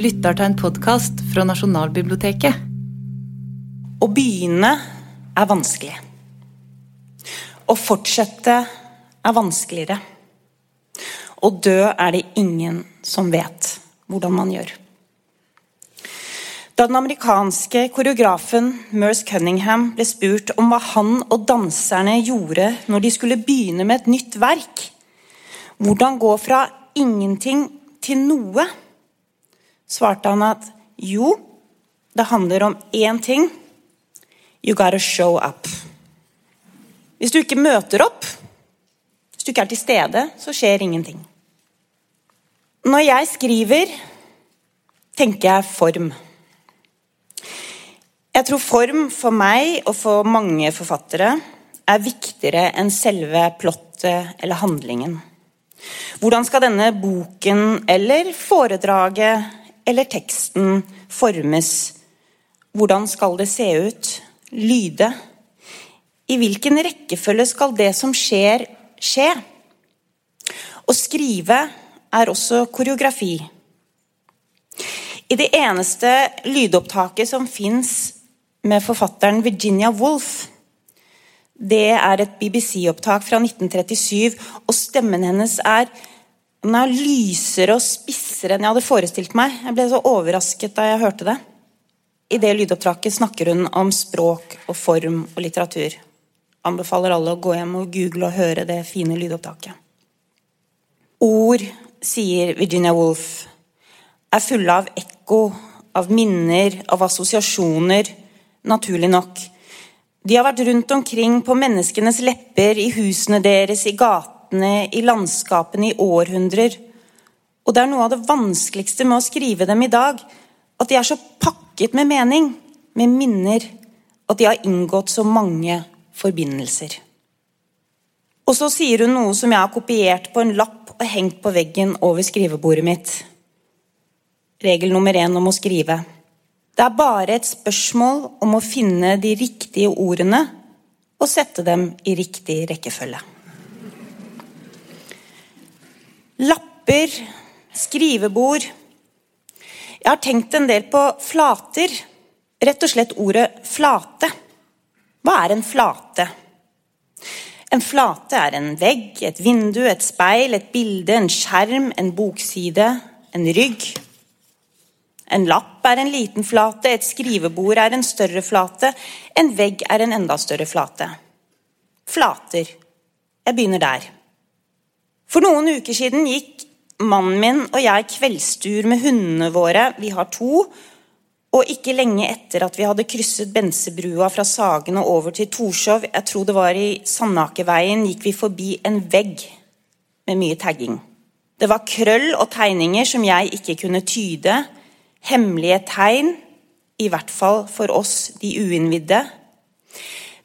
lytter til en podkast fra Nasjonalbiblioteket. Å begynne er vanskelig. Å fortsette er vanskeligere. Å dø er det ingen som vet hvordan man gjør. Da den amerikanske koreografen Merce Cunningham ble spurt om hva han og danserne gjorde når de skulle begynne med et nytt verk, hvordan gå fra ingenting til noe, svarte han at jo, det handler om én ting You gotta show up. Hvis du ikke møter opp, hvis du ikke er til stede, så skjer ingenting. Når jeg skriver, tenker jeg form. Jeg tror form for meg og for mange forfattere er viktigere enn selve plottet eller handlingen. Hvordan skal denne boken eller foredraget eller teksten formes? Hvordan skal det se ut? lyde? I hvilken rekkefølge skal det som skjer, skje? Å skrive er også koreografi. I det eneste lydopptaket som fins med forfatteren Virginia Woolf, det er et BBC-opptak fra 1937, og stemmen hennes er den er lysere og spissere enn jeg hadde forestilt meg. Jeg ble så overrasket da jeg hørte det. I det lydopptaket snakker hun om språk og form og litteratur. Anbefaler alle å gå hjem og google og høre det fine lydopptaket. Ord, sier Virginia Woolf, er fulle av ekko, av minner, av assosiasjoner, naturlig nok. De har vært rundt omkring på menneskenes lepper, i husene deres, i gatene, i landskapene i århundrer. Og det er noe av det vanskeligste med å skrive dem i dag, at de er så pakket med mening, med minner, at de har inngått så mange forbindelser. Og så sier hun noe som jeg har kopiert på en lapp og hengt på veggen over skrivebordet mitt. Regel nummer én om å skrive. Det er bare et spørsmål om å finne de riktige ordene og sette dem i riktig rekkefølge. Lapper, skrivebord jeg har tenkt en del på flater. Rett og slett ordet flate. Hva er en flate? En flate er en vegg, et vindu, et speil, et bilde, en skjerm, en bokside, en rygg. En lapp er en liten flate, et skrivebord er en større flate, en vegg er en enda større flate. Flater. Jeg begynner der. For noen uker siden gikk mannen min og jeg kveldstur med hundene våre, vi har to, og ikke lenge etter at vi hadde krysset Bensebrua fra Sagen og over til Torshov, jeg tror det var i Sandakerveien, gikk vi forbi en vegg med mye tagging. Det var krøll og tegninger som jeg ikke kunne tyde, hemmelige tegn, i hvert fall for oss de uinnvidde.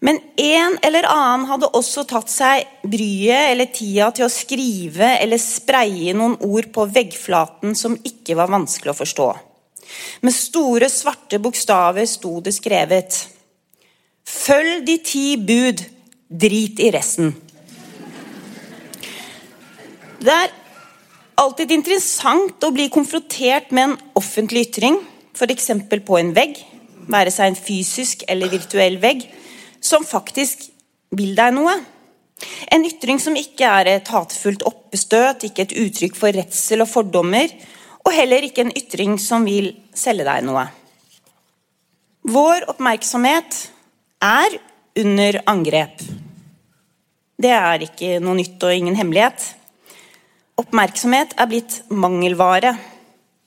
Men en eller annen hadde også tatt seg bryet eller tida til å skrive eller spreie noen ord på veggflaten som ikke var vanskelig å forstå. Med store, svarte bokstaver sto det skrevet Følg de ti bud, drit i resten. Det er alltid interessant å bli konfrontert med en offentlig ytring, f.eks. på en vegg, være seg en fysisk eller virtuell vegg som faktisk vil deg noe. En ytring som ikke er et hatefullt oppestøt, ikke et uttrykk for redsel og fordommer, og heller ikke en ytring som vil selge deg noe. Vår oppmerksomhet er under angrep. Det er ikke noe nytt og ingen hemmelighet. Oppmerksomhet er blitt mangelvare.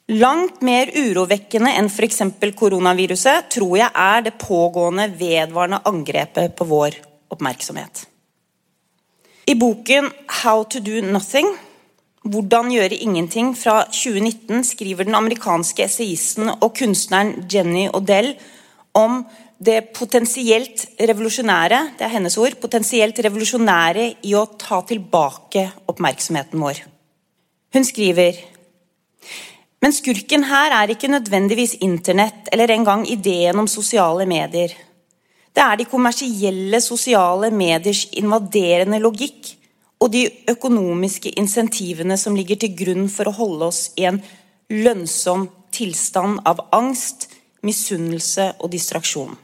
Langt mer urovekkende enn f.eks. koronaviruset tror jeg er det pågående, vedvarende angrepet på vår oppmerksomhet. I boken 'How to do nothing', Hvordan gjøre ingenting, fra 2019 skriver den amerikanske essayisten og kunstneren Jenny Odell om det potensielt revolusjonære det er hennes ord, potensielt revolusjonære i å ta tilbake oppmerksomheten vår. Hun skriver men skurken her er ikke nødvendigvis internett eller engang ideen om sosiale medier. Det er de kommersielle sosiale mediers invaderende logikk og de økonomiske insentivene som ligger til grunn for å holde oss i en lønnsom tilstand av angst, misunnelse og distraksjon.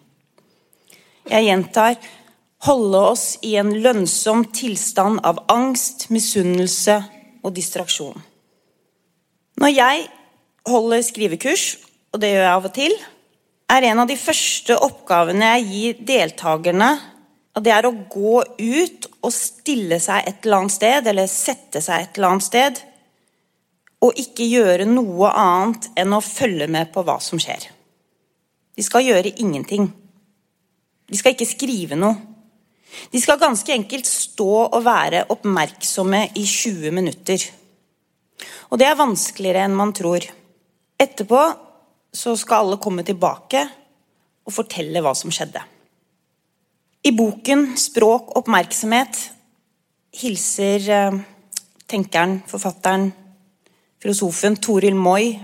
Jeg gjentar holde oss i en lønnsom tilstand av angst, misunnelse og distraksjon. Når jeg holder skrivekurs, og det gjør jeg av og til, er en av de første oppgavene jeg gir deltakerne, at det er å gå ut og stille seg et eller annet sted, eller sette seg et eller annet sted, og ikke gjøre noe annet enn å følge med på hva som skjer. De skal gjøre ingenting. De skal ikke skrive noe. De skal ganske enkelt stå og være oppmerksomme i 20 minutter. Og det er vanskeligere enn man tror. Etterpå så skal alle komme tilbake og fortelle hva som skjedde. I boken 'Språk oppmerksomhet' hilser eh, tenkeren, forfatteren, filosofen Toril Moi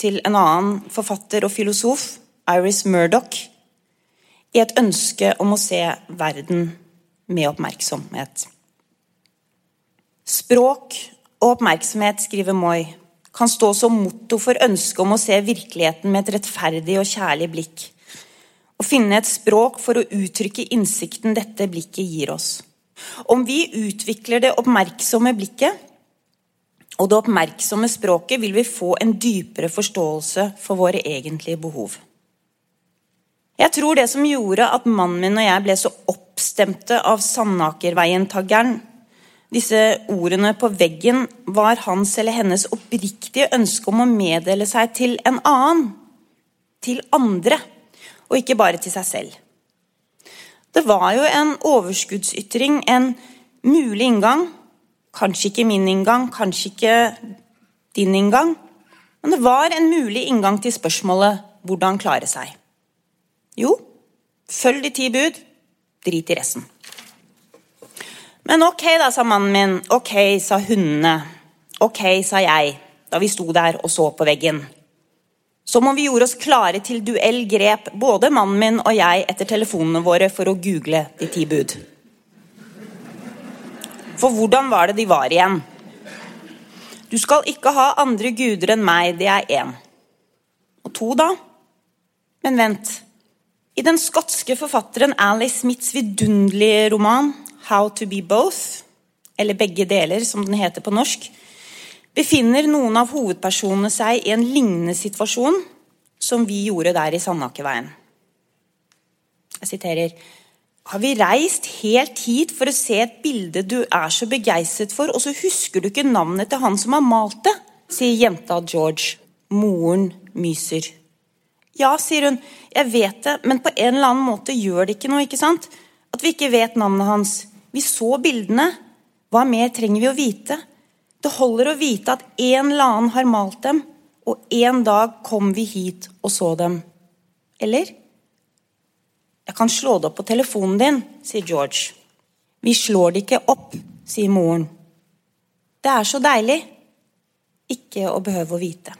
til en annen forfatter og filosof, Iris Murdoch, i et ønske om å se verden med oppmerksomhet. Språk og oppmerksomhet, skriver Moi, kan stå som motto for ønsket om å se virkeligheten med et rettferdig og kjærlig blikk. Å finne et språk for å uttrykke innsikten dette blikket gir oss. Om vi utvikler det oppmerksomme blikket og det oppmerksomme språket, vil vi få en dypere forståelse for våre egentlige behov. Jeg tror det som gjorde at mannen min og jeg ble så oppstemte av Sandakerveien-taggeren, disse ordene på veggen, var hans eller hennes oppriktige ønske om å meddele seg til en annen. Til andre, og ikke bare til seg selv. Det var jo en overskuddsytring, en mulig inngang. Kanskje ikke min inngang, kanskje ikke din inngang. Men det var en mulig inngang til spørsmålet hvordan klare seg. Jo, følg de ti bud, drit i resten. Men ok, da, sa mannen min. Ok, sa hundene. Ok, sa jeg, da vi sto der og så på veggen. Som om vi gjorde oss klare til duell, grep både mannen min og jeg etter telefonene våre for å google de ti bud. For hvordan var det de var igjen? Du skal ikke ha andre guder enn meg, det er én. Og to, da? Men vent, i den skotske forfatteren Alice Smiths vidunderlige roman 'How to be both', eller 'Begge deler', som den heter på norsk, befinner noen av hovedpersonene seg i en lignende situasjon som vi gjorde der i Sandakerveien. Jeg siterer Har vi reist helt hit for å se et bilde du er så begeistret for, og så husker du ikke navnet til han som har malt det? sier jenta George. Moren myser. Ja, sier hun, jeg vet det, men på en eller annen måte gjør det ikke noe, ikke sant? At vi ikke vet navnet hans. Vi så bildene. Hva mer trenger vi å vite? Det holder å vite at en eller annen har malt dem, og en dag kom vi hit og så dem. Eller? Jeg kan slå det opp på telefonen din, sier George. Vi slår det ikke opp, sier moren. Det er så deilig ikke å behøve å vite.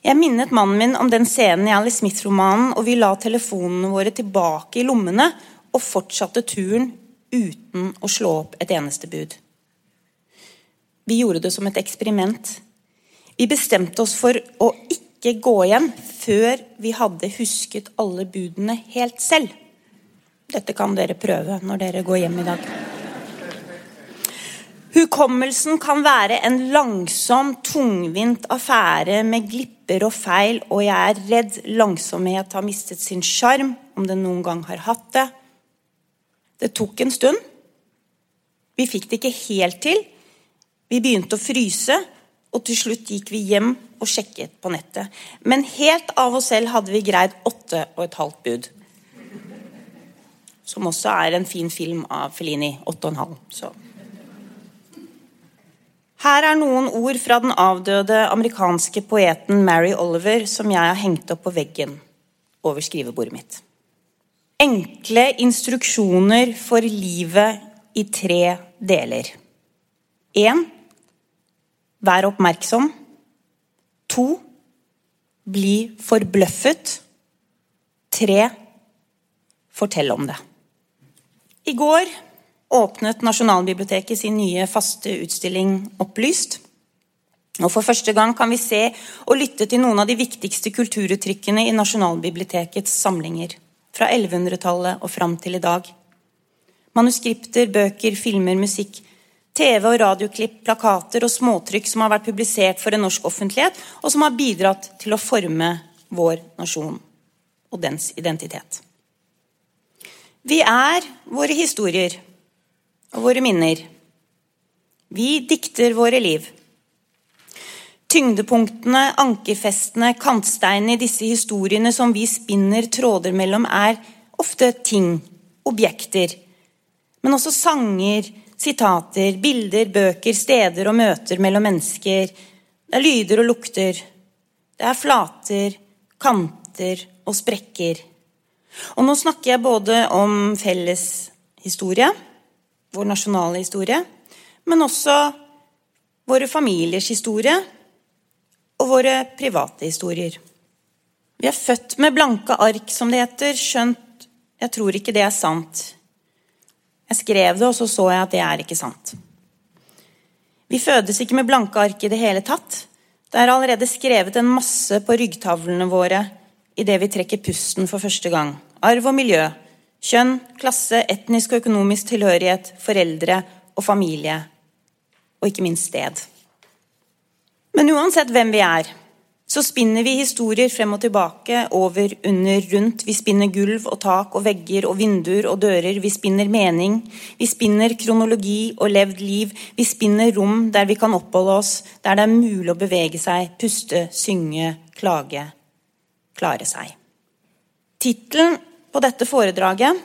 Jeg minnet mannen min om den scenen i Alice Smith-romanen, og vi la telefonene våre tilbake i lommene og fortsatte turen uten å slå opp et eneste bud. Vi gjorde det som et eksperiment. Vi bestemte oss for å ikke gå hjem før vi hadde husket alle budene helt selv. Dette kan dere prøve når dere går hjem i dag. Hukommelsen kan være en langsom, tungvint affære med glipper og feil, og jeg er redd langsomhet har mistet sin sjarm, om den noen gang har hatt det. Det tok en stund. Vi fikk det ikke helt til. Vi begynte å fryse, og til slutt gikk vi hjem og sjekket på nettet. Men helt av oss selv hadde vi greid åtte og et halvt bud. Som også er en fin film av Felini. Åtte og en halv. Så. Her er noen ord fra den avdøde amerikanske poeten Mary Oliver som jeg har hengt opp på veggen over skrivebordet mitt. Enkle instruksjoner for livet i tre deler. 1. vær oppmerksom. 2. bli forbløffet. 3. fortell om det. I går åpnet Nasjonalbiblioteket sin nye faste utstilling Opplyst. Og For første gang kan vi se og lytte til noen av de viktigste kulturuttrykkene i Nasjonalbibliotekets samlinger, fra 1100-tallet og fram til i dag. Manuskripter, bøker, filmer, musikk, TV- og radioklipp, plakater og småtrykk som har vært publisert for en norsk offentlighet, og som har bidratt til å forme vår nasjon og dens identitet. Vi er våre historier og våre minner. Vi dikter våre liv. Tyngdepunktene, ankerfestene, kantsteinene i disse historiene som vi spinner tråder mellom, er ofte ting, objekter, men også sanger, sitater, bilder, bøker, steder og møter mellom mennesker. Det er lyder og lukter. Det er flater, kanter og sprekker. Og nå snakker jeg både om felles historie, vår nasjonale historie, men også våre familiers historie og våre private historier. Vi er født med blanke ark, som det heter, skjønt jeg tror ikke det er sant. Jeg skrev det, og så så jeg at det er ikke sant. Vi fødes ikke med blanke ark i det hele tatt. Det er allerede skrevet en masse på ryggtavlene våre idet vi trekker pusten for første gang. Arv og miljø, kjønn, klasse, etnisk og økonomisk tilhørighet, foreldre og familie, og ikke minst sted. Men uansett hvem vi er, så spinner vi historier frem og tilbake, over, under, rundt. Vi spinner gulv og tak og vegger og vinduer og dører. Vi spinner mening. Vi spinner kronologi og levd liv. Vi spinner rom der vi kan oppholde oss, der det er mulig å bevege seg, puste, synge, klage, klare seg. Tittelen på dette foredraget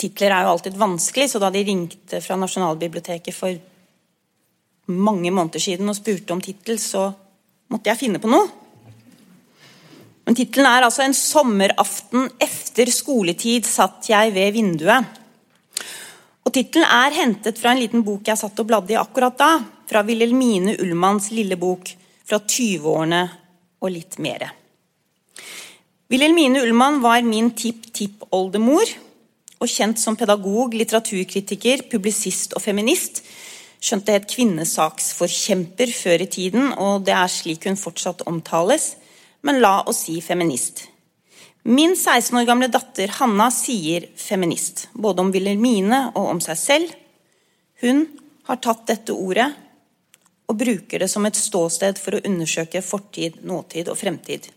Titler er jo alltid vanskelig, så da de ringte fra Nasjonalbiblioteket for mange måneder siden og spurte om tittel, så måtte jeg finne på noe. Men Tittelen er altså 'En sommeraften efter skoletid satt jeg ved vinduet'. Og Tittelen er hentet fra en liten bok jeg satt og bladde i akkurat da. Fra Wilhelmine Ullmanns lille bok fra 20-årene og litt mere. Wilhelmine Ullmann var min tipp-tipp-oldemor, og kjent som pedagog, litteraturkritiker, publisist og feminist. Skjønt det het kvinnesaksforkjemper før i tiden, og det er slik hun fortsatt omtales, men la oss si feminist. Min 16 år gamle datter Hanna sier feminist, både om Wilhelmine og om seg selv. Hun har tatt dette ordet og bruker det som et ståsted for å undersøke fortid, nåtid og fremtid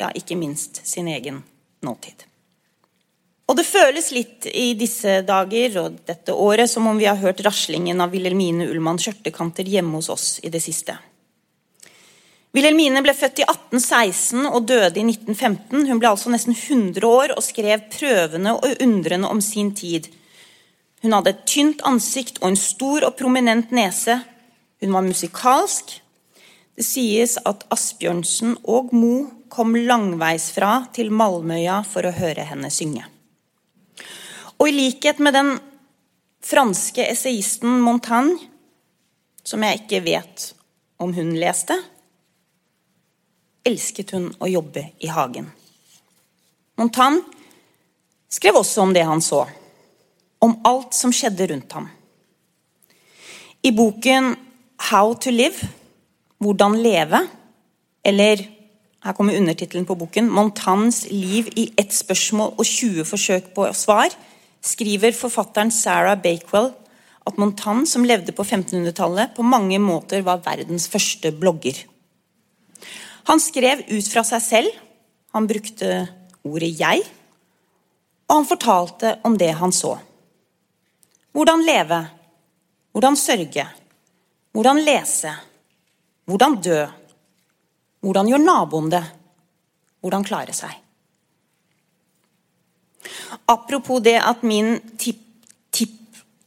ja, ikke minst sin egen nåtid. Og det føles litt i disse dager og dette året som om vi har hørt raslingen av Wilhelmine Ullmanns skjørtekanter hjemme hos oss i det siste. Wilhelmine ble født i 1816 og døde i 1915. Hun ble altså nesten 100 år og skrev prøvende og undrende om sin tid. Hun hadde et tynt ansikt og en stor og prominent nese. Hun var musikalsk. Det sies at Asbjørnsen og Mo kom langveisfra til Malmøya for å høre henne synge. Og i likhet med den franske essayisten Montaigne, som jeg ikke vet om hun leste, elsket hun å jobbe i hagen. Montaigne skrev også om det han så, om alt som skjedde rundt ham. I boken How to Live, Hvordan leve, eller her kommer undertittelen på boken. 'Montans liv i ett spørsmål og 20 forsøk på svar', skriver forfatteren Sarah Bakewell at Montan, som levde på 1500-tallet, på mange måter var verdens første blogger. Han skrev ut fra seg selv, han brukte ordet 'jeg', og han fortalte om det han så. Hvordan leve, hvordan sørge, hvordan lese, hvordan dø hvordan gjør naboen det? Hvordan klare seg? Apropos det at min tipp-tipp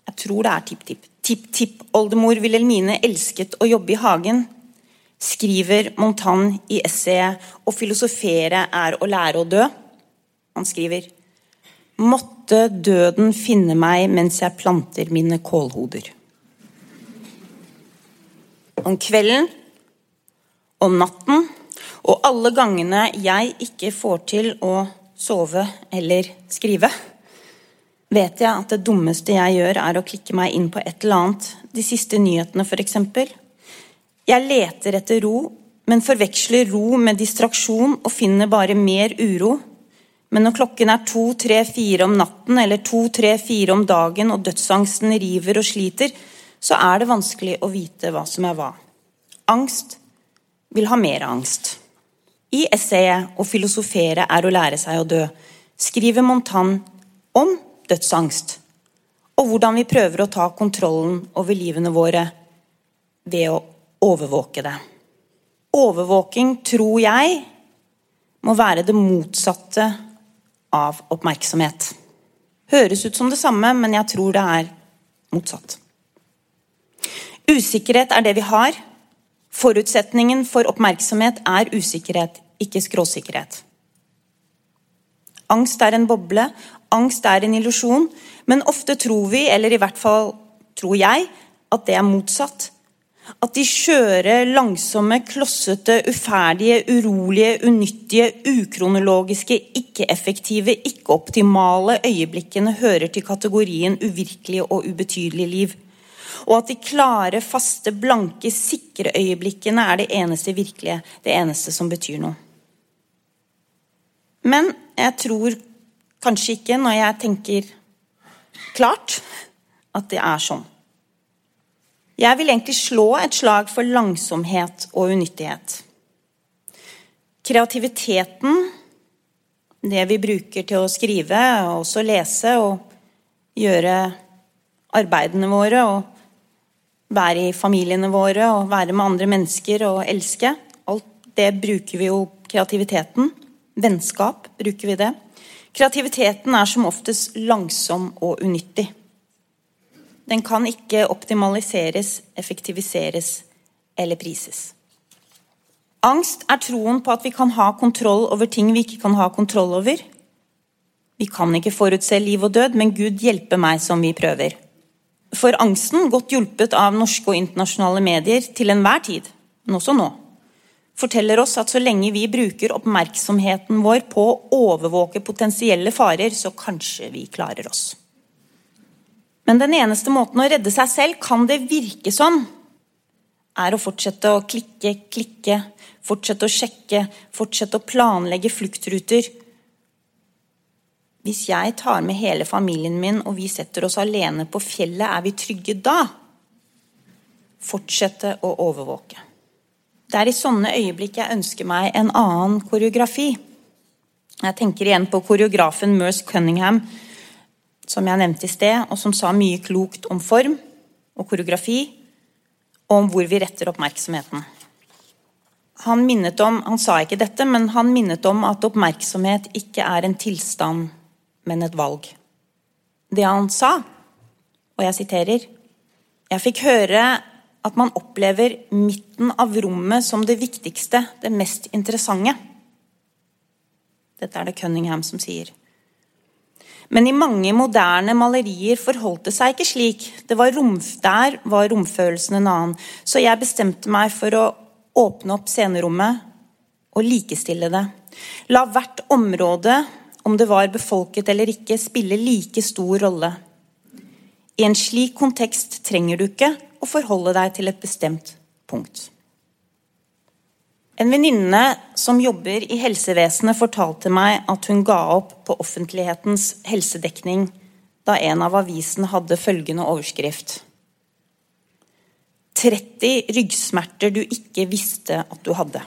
Jeg tror det er tipp-tipp. Tipp-tipp-oldemor Wilhelmine elsket å jobbe i hagen, skriver Montan i essayet 'Å filosofere er å lære å dø'. Han skriver Måtte døden finne meg mens jeg planter mine kålhoder. Om kvelden om natten, og alle gangene jeg ikke får til å sove eller skrive, vet jeg at det dummeste jeg gjør, er å klikke meg inn på et eller annet, de siste nyhetene f.eks., Jeg leter etter ro, men forveksler ro med distraksjon og finner bare mer uro. Men når klokken er to, tre, fire om natten eller to, tre, fire om dagen og dødsangsten river og sliter, så er det vanskelig å vite hva som er hva. Angst vil ha mer angst. I essayet 'Å filosofere er å lære seg å dø' skriver Montan om dødsangst, og hvordan vi prøver å ta kontrollen over livene våre ved å overvåke det. Overvåking, tror jeg, må være det motsatte av oppmerksomhet. Høres ut som det samme, men jeg tror det er motsatt. Usikkerhet er det vi har. Forutsetningen for oppmerksomhet er usikkerhet, ikke skråsikkerhet. Angst er en boble, angst er en illusjon, men ofte tror vi, eller i hvert fall tror jeg, at det er motsatt. At de skjøre, langsomme, klossete, uferdige, urolige, unyttige, ukronologiske, ikke-effektive, ikke-optimale øyeblikkene hører til kategorien uvirkelige og ubetydelige liv. Og at de klare, faste, blanke, sikre øyeblikkene er det eneste virkelige, det eneste som betyr noe. Men jeg tror kanskje ikke, når jeg tenker klart, at det er sånn. Jeg vil egentlig slå et slag for langsomhet og unyttighet. Kreativiteten, det vi bruker til å skrive og også lese og gjøre arbeidene våre og være i familiene våre og være med andre mennesker og elske, alt det bruker vi jo kreativiteten. Vennskap bruker vi det. Kreativiteten er som oftest langsom og unyttig. Den kan ikke optimaliseres, effektiviseres eller prises. Angst er troen på at vi kan ha kontroll over ting vi ikke kan ha kontroll over. Vi kan ikke forutse liv og død, men Gud hjelper meg som vi prøver. For angsten, godt hjulpet av norske og internasjonale medier til enhver tid, men også nå, forteller oss at så lenge vi bruker oppmerksomheten vår på å overvåke potensielle farer, så kanskje vi klarer oss. Men den eneste måten å redde seg selv kan det virke som, er å fortsette å klikke, klikke, fortsette å sjekke, fortsette å planlegge fluktruter. Hvis jeg tar med hele familien min og vi setter oss alene på fjellet, er vi trygge da? Fortsette å overvåke. Det er i sånne øyeblikk jeg ønsker meg en annen koreografi. Jeg tenker igjen på koreografen Merce Cunningham, som jeg nevnte i sted, og som sa mye klokt om form og koreografi, og om hvor vi retter oppmerksomheten. Han minnet om, han sa ikke dette, men han minnet om at oppmerksomhet ikke er en tilstand, men et valg. Det han sa, og jeg siterer Jeg fikk høre at man opplever midten av rommet som det viktigste, det mest interessante. Dette er det Cunningham som sier. Men i mange moderne malerier forholdt det seg ikke slik. Var rom, der var romfølelsen en annen. Så jeg bestemte meg for å åpne opp scenerommet og likestille det. La hvert område, om det var befolket eller ikke, spille like stor rolle. I en slik kontekst trenger du ikke å forholde deg til et bestemt punkt. En venninne som jobber i helsevesenet, fortalte meg at hun ga opp på offentlighetens helsedekning da en av avisene hadde følgende overskrift 30 ryggsmerter du ikke visste at du hadde.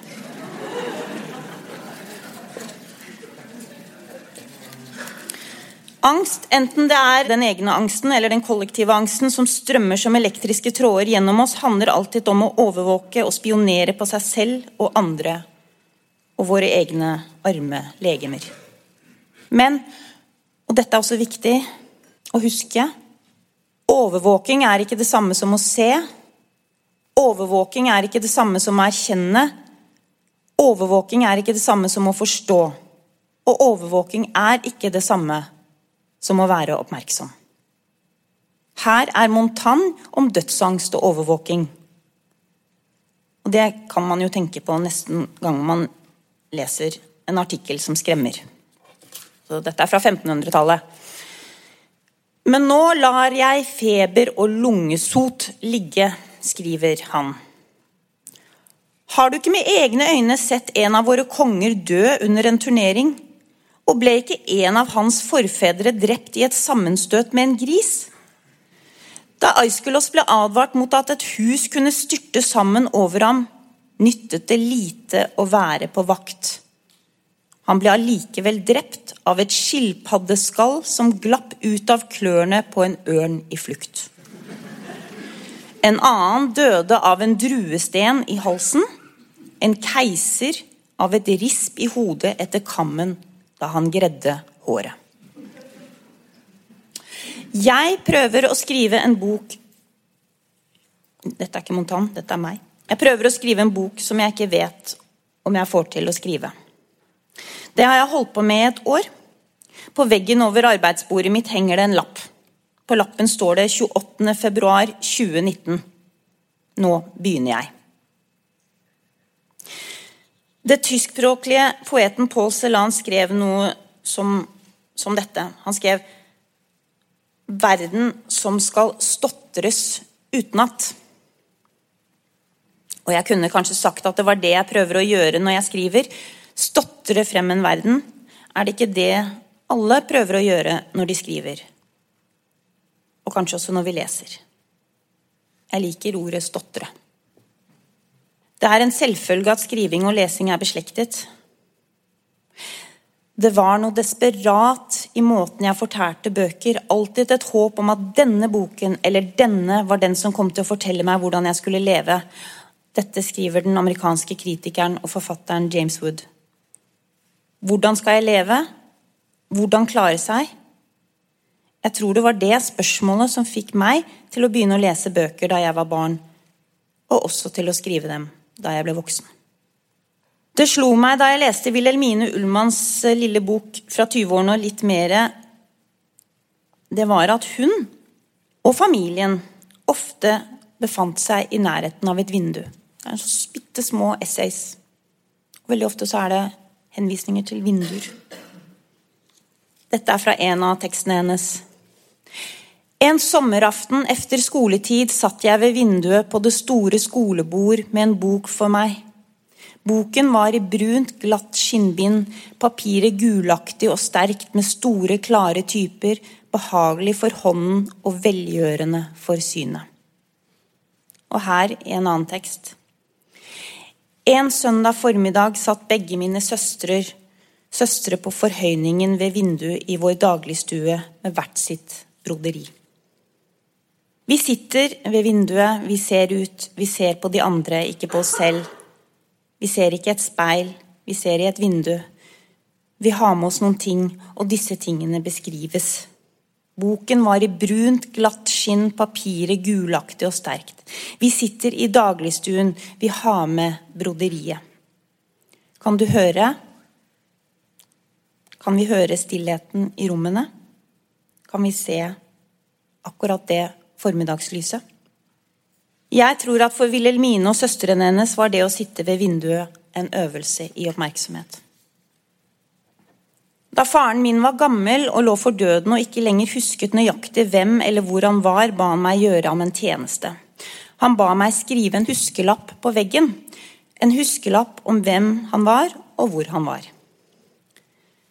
Angst, enten det er den egne angsten eller den kollektive angsten som strømmer som elektriske tråder gjennom oss, handler alltid om å overvåke og spionere på seg selv og andre og våre egne arme legemer. Men, og dette er også viktig å huske, overvåking er ikke det samme som å se. Overvåking er ikke det samme som å erkjenne. Overvåking er ikke det samme som å forstå. Og overvåking er ikke det samme som må være oppmerksom. Her er Montan om dødsangst og overvåking. Og Det kan man jo tenke på nesten gang man leser en artikkel som skremmer. Så dette er fra 1500-tallet. Men nå lar jeg feber og lungesot ligge, skriver han. Har du ikke med egne øyne sett en av våre konger dø under en turnering? Og ble ikke en av hans forfedre drept i et sammenstøt med en gris? Da Aiskulos ble advart mot at et hus kunne styrte sammen over ham, nyttet det lite å være på vakt. Han ble allikevel drept av et skilpaddeskall som glapp ut av klørne på en ørn i flukt. En annen døde av en druesten i halsen. En keiser av et risp i hodet etter kammen da han gredde håret. Jeg prøver å skrive en bok Dette er ikke Montan, dette er meg. Jeg prøver å skrive en bok som jeg ikke vet om jeg får til å skrive. Det har jeg holdt på med i et år. På veggen over arbeidsbordet mitt henger det en lapp. På lappen står det 28. februar 2019. Nå begynner jeg. Det tyskspråklige poeten Paul Celan skrev noe som, som dette. Han skrev 'Verden som skal stotres utenat'. Og jeg kunne kanskje sagt at det var det jeg prøver å gjøre når jeg skriver. Stotre frem en verden. Er det ikke det alle prøver å gjøre når de skriver? og kanskje også når vi leser. Jeg liker ordet stotre. Det er en selvfølge at skriving og lesing er beslektet. Det var noe desperat i måten jeg fortærte bøker. Alltid et håp om at denne boken eller denne var den som kom til å fortelle meg hvordan jeg skulle leve. Dette skriver den amerikanske kritikeren og forfatteren James Wood. Hvordan skal jeg leve? Hvordan klare seg? Jeg tror det var det spørsmålet som fikk meg til å begynne å lese bøker da jeg var barn, og også til å skrive dem da jeg ble voksen. Det slo meg da jeg leste Wilhelmine Ullmanns eh, lille bok fra 20-årene og litt mer, det var at hun og familien ofte befant seg i nærheten av et vindu. Det er så bitte små essays. Veldig ofte så er det henvisninger til vinduer. Dette er fra en av tekstene hennes. En sommeraften efter skoletid satt jeg ved vinduet på det store skolebord med en bok for meg. Boken var i brunt, glatt skinnbind, papiret gulaktig og sterkt med store, klare typer, behagelig for hånden og velgjørende for synet. Og her en annen tekst. En søndag formiddag satt begge mine søstre, søstre på forhøyningen ved vinduet i vår dagligstue med hvert sitt broderi. Vi sitter ved vinduet, vi ser ut, vi ser på de andre, ikke på oss selv. Vi ser ikke et speil, vi ser i et vindu. Vi har med oss noen ting, og disse tingene beskrives. Boken var i brunt, glatt skinn, papiret gulaktig og sterkt. Vi sitter i dagligstuen, vi har med broderiet. Kan du høre? Kan vi høre stillheten i rommene? Kan vi se akkurat det formiddagslyset. Jeg tror at for Wilhelmine og søstrene hennes var det å sitte ved vinduet en øvelse i oppmerksomhet. Da faren min var gammel og lå for døden og ikke lenger husket nøyaktig hvem eller hvor han var, ba han meg gjøre ham en tjeneste. Han ba meg skrive en huskelapp på veggen. En huskelapp om hvem han var, og hvor han var.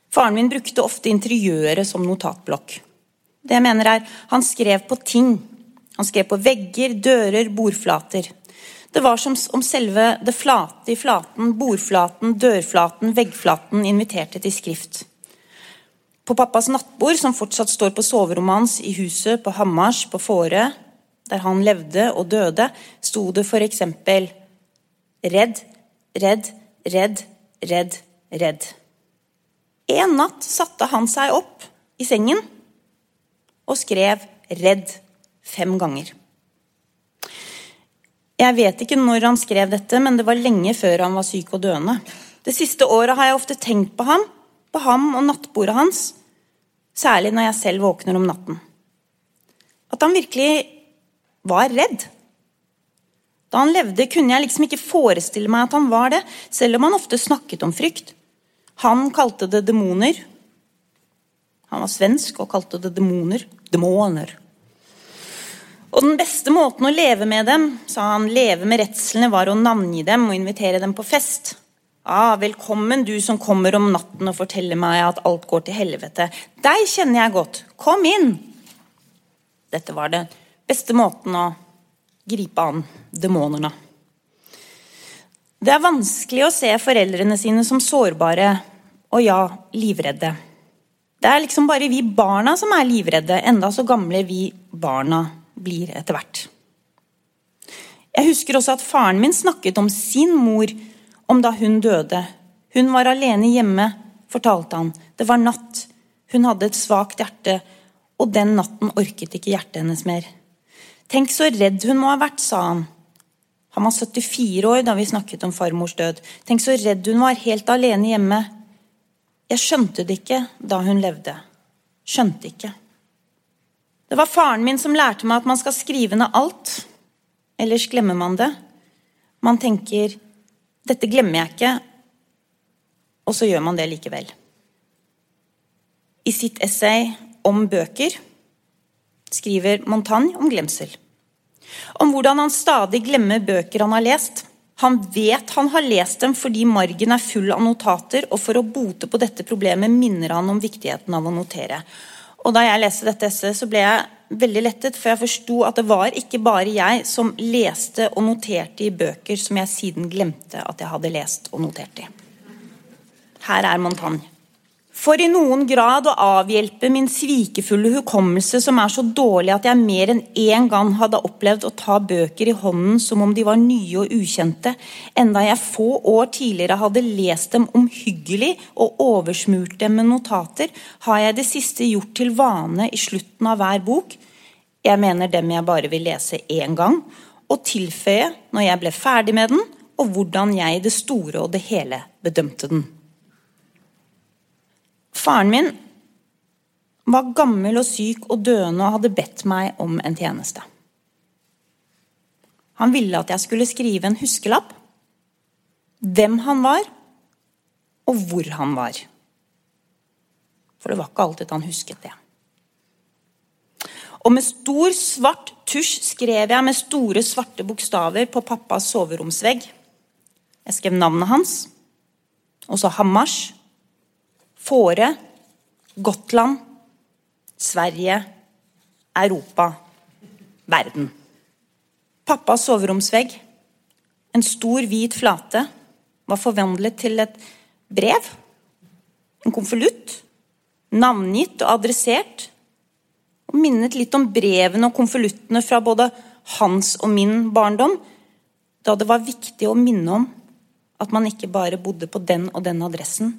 Faren min brukte ofte interiøret som notatblokk. Det jeg mener er, Han skrev på ting han skrev på vegger, dører, bordflater. Det var som om selve det flate i flaten, bordflaten, dørflaten, veggflaten inviterte til skrift. På pappas nattbord, som fortsatt står på soverommet hans i huset på Hammars på Fårö, der han levde og døde, sto det for eksempel Redd, redd, redd, redd, redd. En natt satte han seg opp i sengen og skrev 'Redd' fem ganger. Jeg vet ikke når han skrev dette, men det var lenge før han var syk og døende. Det siste året har jeg ofte tenkt på ham, på ham og nattbordet hans, særlig når jeg selv våkner om natten. At han virkelig var redd. Da han levde, kunne jeg liksom ikke forestille meg at han var det, selv om han ofte snakket om frykt. Han kalte det demoner. Han var svensk og kalte det demoner. Demoner. Og den beste måten å leve med dem, sa han, leve med redslene, var å navngi dem og invitere dem på fest. Ah, velkommen, du som kommer om natten og forteller meg at alt går til helvete. Deg kjenner jeg godt. Kom inn! Dette var den beste måten å gripe an demonene. Det er vanskelig å se foreldrene sine som sårbare og ja, livredde. Det er liksom bare vi barna som er livredde, enda så gamle vi barna blir etter hvert. Jeg husker også at faren min snakket om sin mor om da hun døde. Hun var alene hjemme, fortalte han. Det var natt. Hun hadde et svakt hjerte, og den natten orket ikke hjertet hennes mer. Tenk så redd hun må ha vært, sa han. Han var 74 år da vi snakket om farmors død. Tenk så redd hun var, helt alene hjemme. Jeg skjønte det ikke da hun levde. Skjønte ikke. Det var faren min som lærte meg at man skal skrive ned alt. Ellers glemmer man det. Man tenker 'dette glemmer jeg ikke', og så gjør man det likevel. I sitt essay om bøker skriver Montagne om glemsel. Om hvordan han stadig glemmer bøker han har lest. Han vet han har lest dem fordi margen er full av notater, og for å bote på dette problemet minner han om viktigheten av å notere. Og Da jeg leste dette essayet, så ble jeg veldig lettet, for jeg forsto at det var ikke bare jeg som leste og noterte i bøker som jeg siden glemte at jeg hadde lest og notert i. Her er Montagne. For i noen grad å avhjelpe min svikefulle hukommelse, som er så dårlig at jeg mer enn én gang hadde opplevd å ta bøker i hånden som om de var nye og ukjente, enda jeg få år tidligere hadde lest dem omhyggelig og oversmurt dem med notater, har jeg det siste gjort til vane i slutten av hver bok, jeg mener dem jeg bare vil lese én gang, og tilføye når jeg ble ferdig med den, og hvordan jeg i det store og det hele bedømte den. Faren min var gammel og syk og døende og hadde bedt meg om en tjeneste. Han ville at jeg skulle skrive en huskelapp. Hvem han var, og hvor han var. For det var ikke alltid han husket det. Og med stor, svart tusj skrev jeg med store, svarte bokstaver på pappas soveromsvegg. Jeg skrev navnet hans, og så Hammars, Fåre, Gotland, Sverige, Europa, verden. Pappas soveromsvegg, en stor, hvit flate, var forvandlet til et brev. En konvolutt. Navngitt og adressert. Og minnet litt om brevene og konvoluttene fra både hans og min barndom, da det var viktig å minne om at man ikke bare bodde på den og den adressen,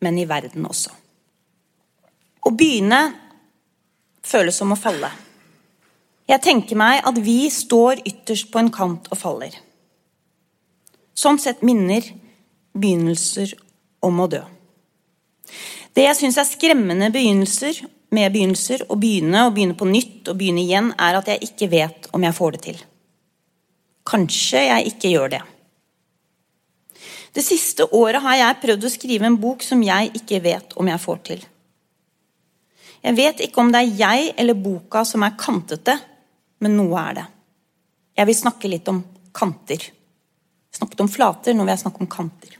men i verden også. Å begynne føles som å falle. Jeg tenker meg at vi står ytterst på en kant og faller. Sånn sett minner begynnelser om å dø. Det jeg syns er skremmende begynnelser med begynnelser, å begynne og begynne på nytt og begynne igjen, er at jeg ikke vet om jeg får det til. Kanskje jeg ikke gjør det. Det siste året har jeg prøvd å skrive en bok som jeg ikke vet om jeg får til. Jeg vet ikke om det er jeg eller boka som er kantete, men noe er det. Jeg vil snakke litt om kanter. Jeg snakket om flater, nå vil jeg snakke om kanter.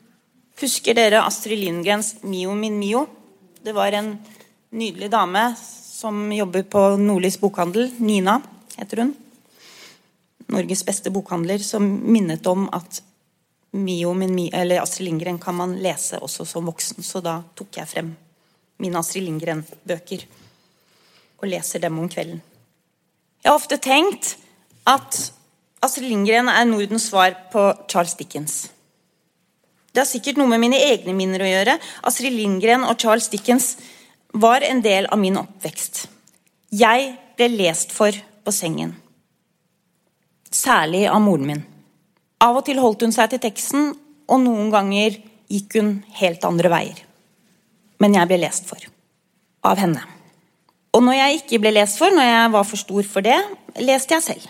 Husker dere Astrid Lindgrens 'Mio min Mio'? Det var en nydelig dame som jobber på Nordlys bokhandel. Nina heter hun. Norges beste bokhandler, som minnet om at Mio min eller Astrid Lindgren kan man lese også som voksen, så da tok jeg frem mine Astrid Lindgren-bøker og leser dem om kvelden. Jeg har ofte tenkt at Astrid Lindgren er Nordens svar på Charles Dickens. Det har sikkert noe med mine egne minner å gjøre. Astrid Lindgren og Charles Dickens var en del av min oppvekst. Jeg ble lest for på sengen. Særlig av moren min. Av og til holdt hun seg til teksten, og noen ganger gikk hun helt andre veier. Men jeg ble lest for. Av henne. Og når jeg ikke ble lest for, når jeg var for stor for det, leste jeg selv.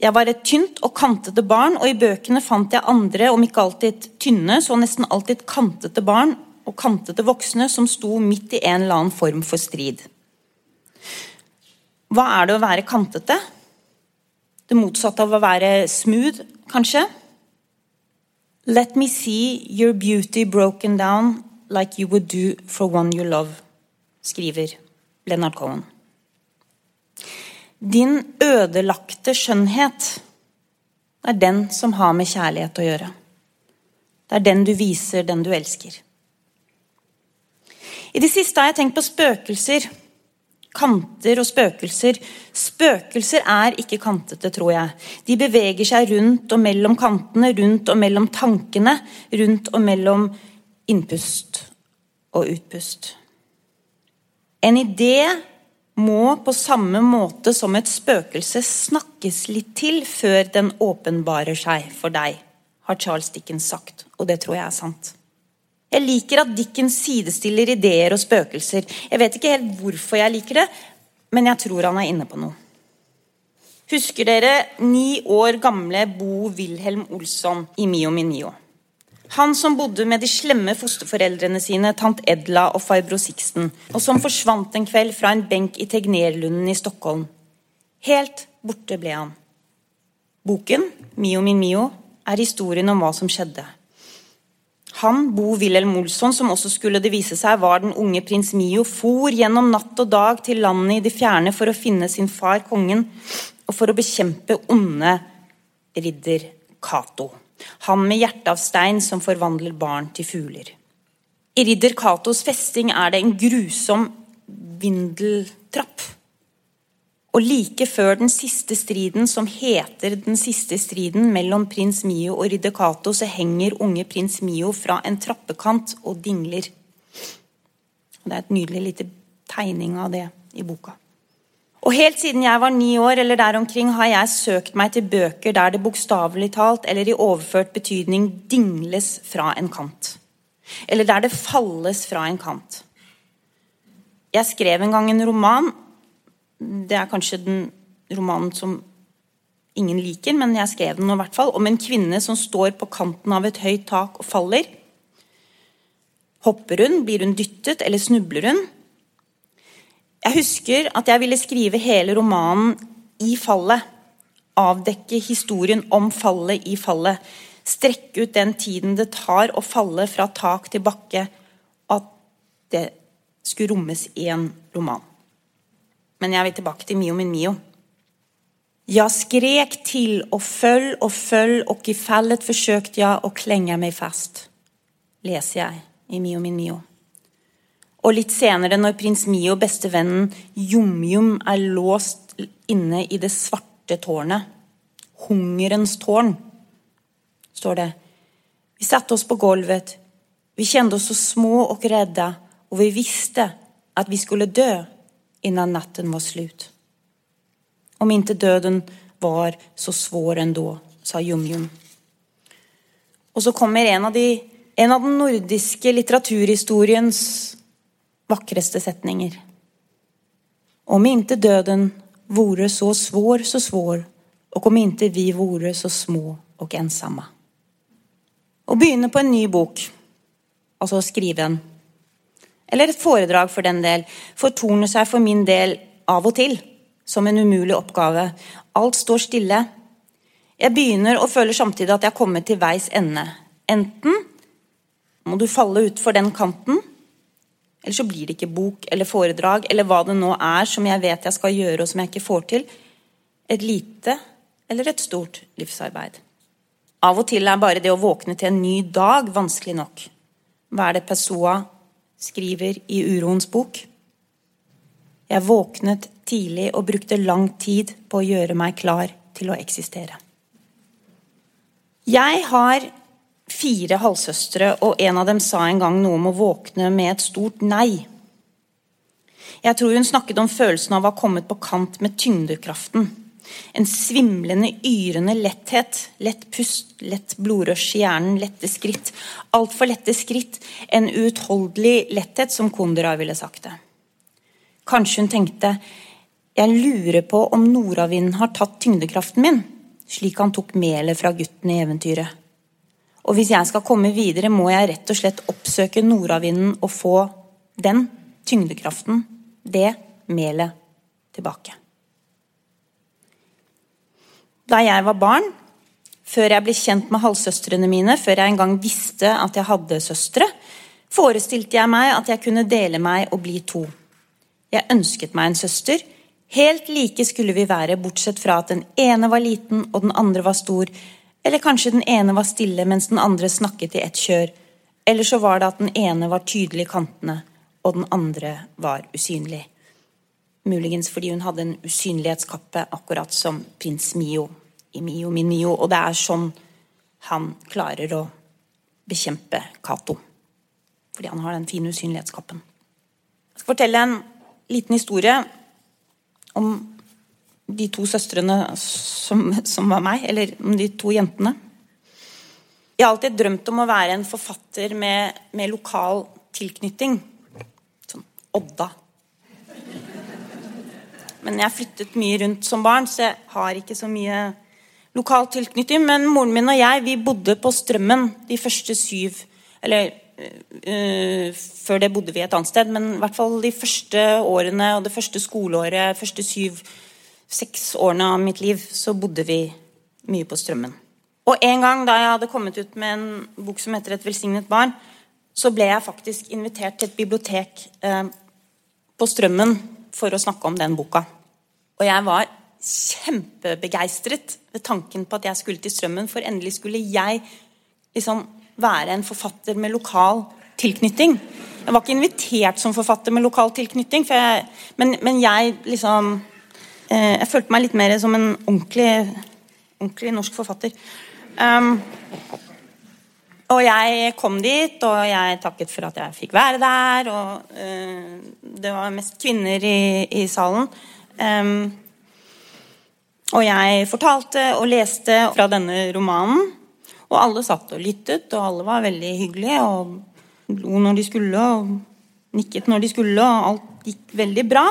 Jeg var et tynt og kantete barn, og i bøkene fant jeg andre, om ikke alltid tynne, så nesten alltid kantete barn og kantete voksne som sto midt i en eller annen form for strid. Hva er det å være kantete? Det motsatte av å være smooth, kanskje? Let me see your beauty broken down like you would do for one you love, skriver Leonard Cohen. Din ødelagte skjønnhet er den som har med kjærlighet å gjøre. Det er den du viser den du elsker. I det siste har jeg tenkt på spøkelser. Kanter og spøkelser. Spøkelser er ikke kantete, tror jeg. De beveger seg rundt og mellom kantene, rundt og mellom tankene, rundt og mellom innpust og utpust. En idé må på samme måte som et spøkelse snakkes litt til før den åpenbarer seg for deg, har Charles Dickens sagt, og det tror jeg er sant. Jeg liker at Dickens sidestiller ideer og spøkelser. Jeg vet ikke helt hvorfor jeg liker det, men jeg tror han er inne på noe. Husker dere ni år gamle Bo Wilhelm Olsson i Mio min Mio? Han som bodde med de slemme fosterforeldrene sine, tant Edla og farbror Sixten, og som forsvant en kveld fra en benk i Tegnerlunden i Stockholm. Helt borte ble han. Boken, Mio min Mio, er historien om hva som skjedde. Han, Bo Wilhelm Olsson, som også skulle det vise seg var den unge prins Mio, for gjennom natt og dag til landet i det fjerne for å finne sin far kongen, og for å bekjempe onde ridder Cato. Han med hjertet av stein som forvandler barn til fugler. I ridder Katos festing er det en grusom vindeltrapp. Og like før den siste striden, som heter den siste striden mellom prins Mio og ridder Kato, så henger unge prins Mio fra en trappekant og dingler. Det er et nydelig lite tegning av det i boka. Og helt siden jeg var ni år eller der omkring, har jeg søkt meg til bøker der det bokstavelig talt eller i overført betydning dingles fra en kant. Eller der det falles fra en kant. Jeg skrev en gang en roman. Det er kanskje den romanen som ingen liker, men jeg skrev den i hvert fall. Om en kvinne som står på kanten av et høyt tak og faller. Hopper hun? Blir hun dyttet? Eller snubler hun? Jeg husker at jeg ville skrive hele romanen i fallet. Avdekke historien om fallet i fallet. Strekke ut den tiden det tar å falle fra tak til bakke. At det skulle rommes i en roman. Men jeg vil tilbake til Mio min Mio. Jeg skrek til og föll og föll og i fallet forsøkte jeg å klenge meg fast, leser jeg i Mio min Mio. Og litt senere, når prins Mio bestevennen Jom-Jom er låst inne i det svarte tårnet, hungerens tårn, står det. Vi satte oss på gulvet. Vi kjente oss så små og redde, og vi visste at vi skulle dø innan natten var slut. Om ikke døden var så svår ändå, sa Jom-Jom. Og så kommer en av, de, en av den nordiske litteraturhistoriens vakreste setninger. Om ikke døden vore så svår, så svår, og om ikke vi vore så små og ensamme. Å begynne på en ny bok, altså å skrive en, eller et foredrag for den del, Fortorner seg for min del av og til som en umulig oppgave. Alt står stille. Jeg begynner og føler samtidig at jeg er kommet til veis ende. Enten må du falle utfor den kanten, eller så blir det ikke bok eller foredrag eller hva det nå er som jeg vet jeg skal gjøre og som jeg ikke får til. Et lite eller et stort livsarbeid. Av og til er bare det å våkne til en ny dag vanskelig nok. Hva er det Pessoa skriver i Uroens bok? Jeg våknet tidlig og brukte lang tid på å gjøre meg klar til å eksistere. Jeg har fire halvsøstre, og en av dem sa en gang noe om å våkne med et stort nei. Jeg tror hun snakket om følelsen av å ha kommet på kant med tyngdekraften. En svimlende, yrende letthet. Lett pust, lett blodrush i hjernen, lette skritt. Altfor lette skritt. En uutholdelig letthet, som Kondra ville sagt det. Kanskje hun tenkte jeg lurer på om nordavinden har tatt tyngdekraften min, slik han tok melet fra gutten i eventyret. Og hvis jeg skal komme videre, må jeg rett og slett oppsøke nordavinden og få den tyngdekraften, det melet, tilbake. Da jeg var barn, før jeg ble kjent med halvsøstrene mine, før jeg engang visste at jeg hadde søstre, forestilte jeg meg at jeg kunne dele meg og bli to. Jeg ønsket meg en søster. Helt like skulle vi være, bortsett fra at den ene var liten og den andre var stor, eller kanskje den ene var stille mens den andre snakket i ett kjør, eller så var det at den ene var tydelig i kantene og den andre var usynlig. Muligens fordi hun hadde en usynlighetskappe, akkurat som prins Mio i Mio min Mio. Og det er sånn han klarer å bekjempe Cato. Fordi han har den fine usynlighetskappen. Jeg skal fortelle en liten historie om de to søstrene som, som var meg, eller om de to jentene. Jeg har alltid drømt om å være en forfatter med, med lokal tilknytning. Sånn Odda men jeg flyttet mye rundt som barn, så jeg har ikke så mye lokal tilknytning. Men moren min og jeg vi bodde på Strømmen de første syv Eller øh, før det bodde vi et annet sted, men i hvert fall de første årene og det første skoleåret, første syv-seks årene av mitt liv, så bodde vi mye på Strømmen. Og en gang da jeg hadde kommet ut med en bok som heter 'Et velsignet barn', så ble jeg faktisk invitert til et bibliotek eh, på Strømmen for å snakke om den boka. Og jeg var kjempebegeistret ved tanken på at jeg skulle til Strømmen, for endelig skulle jeg liksom være en forfatter med lokal tilknytning. Jeg var ikke invitert som forfatter med lokal tilknytning, jeg, men, men, jeg liksom eh, Jeg følte meg litt mer som en ordentlig, ordentlig norsk forfatter. Um, og jeg kom dit, og jeg takket for at jeg fikk være der. Og uh, det var mest kvinner i, i salen. Um, og jeg fortalte og leste fra denne romanen. Og alle satt og lyttet, og alle var veldig hyggelige. Og lo når de skulle, og nikket når de skulle, og alt gikk veldig bra.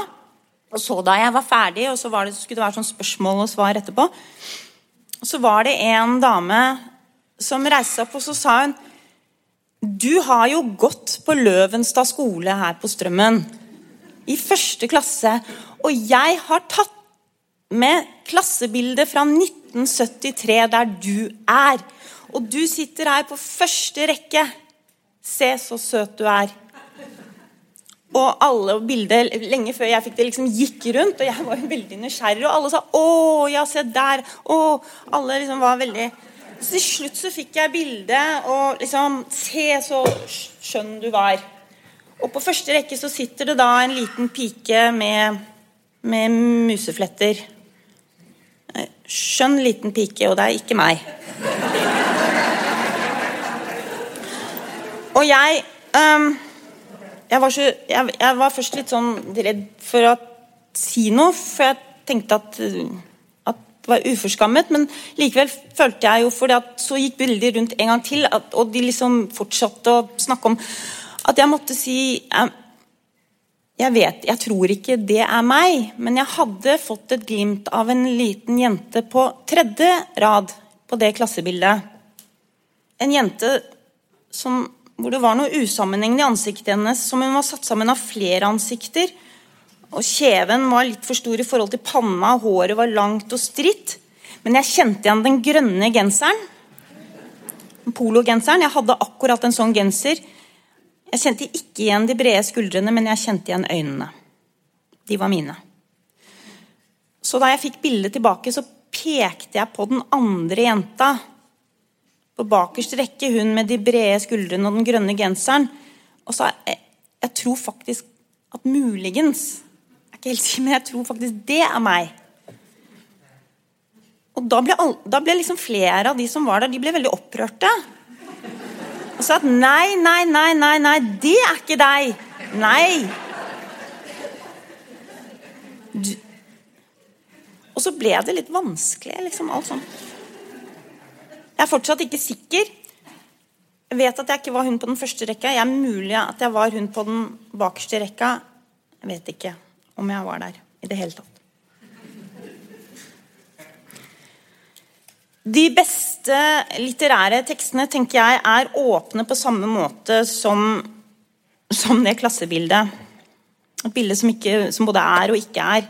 Og så da jeg var ferdig, og så, det, så skulle det være sånn spørsmål og svar etterpå, så var det en dame som reiste seg opp, og så sa hun Du har jo gått på Løvenstad skole her på Strømmen. I første klasse. Og jeg har tatt med klassebildet fra 1973 der du er. Og du sitter her på første rekke. Se så søt du er. Og alle bilder, lenge før jeg fikk det, liksom gikk rundt, og jeg var veldig nysgjerrig. Og alle sa 'Å, ja, se der'. Å, alle liksom var veldig så til slutt så fikk jeg bildet, og liksom Se, så skjønn du var. Og på første rekke så sitter det da en liten pike med, med musefletter. Skjønn liten pike, og det er ikke meg. Og jeg um, jeg, var så, jeg, jeg var først litt sånn redd for å si noe, for jeg tenkte at var uforskammet, men likevel følte jeg jo for at så gikk bildet rundt en gang til, at, og de liksom fortsatte å snakke om at jeg måtte si jeg, jeg vet, jeg tror ikke det er meg, men jeg hadde fått et glimt av en liten jente på tredje rad på det klassebildet. En jente som, hvor det var noe usammenhengende i ansiktet hennes, som hun var satt sammen av flere ansikter. Og Kjeven var litt for stor i forhold til panna, håret var langt og stritt. Men jeg kjente igjen den grønne genseren. Pologenseren. Jeg hadde akkurat en sånn genser. Jeg kjente ikke igjen de brede skuldrene, men jeg kjente igjen øynene. De var mine. Så da jeg fikk bildet tilbake, så pekte jeg på den andre jenta. På bakerst rekke, hun med de brede skuldrene og den grønne genseren. Og sa jeg, jeg tror faktisk at muligens ikke helt sikker, men jeg tror faktisk det er meg. Og da ble, all, da ble, liksom flere av de som var der, de ble veldig opprørte. Og sa at nei, nei, nei, nei, nei, det er ikke deg. Nei. Du. Og så ble det litt vanskelig, liksom alt sånn. Jeg er fortsatt ikke sikker. Jeg vet at jeg ikke var hun på den første rekka. Jeg er mulig at jeg var hun på den bakerste rekka. Jeg vet ikke om jeg var der i det hele tatt. De beste litterære tekstene tenker jeg er åpne på samme måte som, som det klassebildet. Et bilde som, ikke, som, både er og ikke er.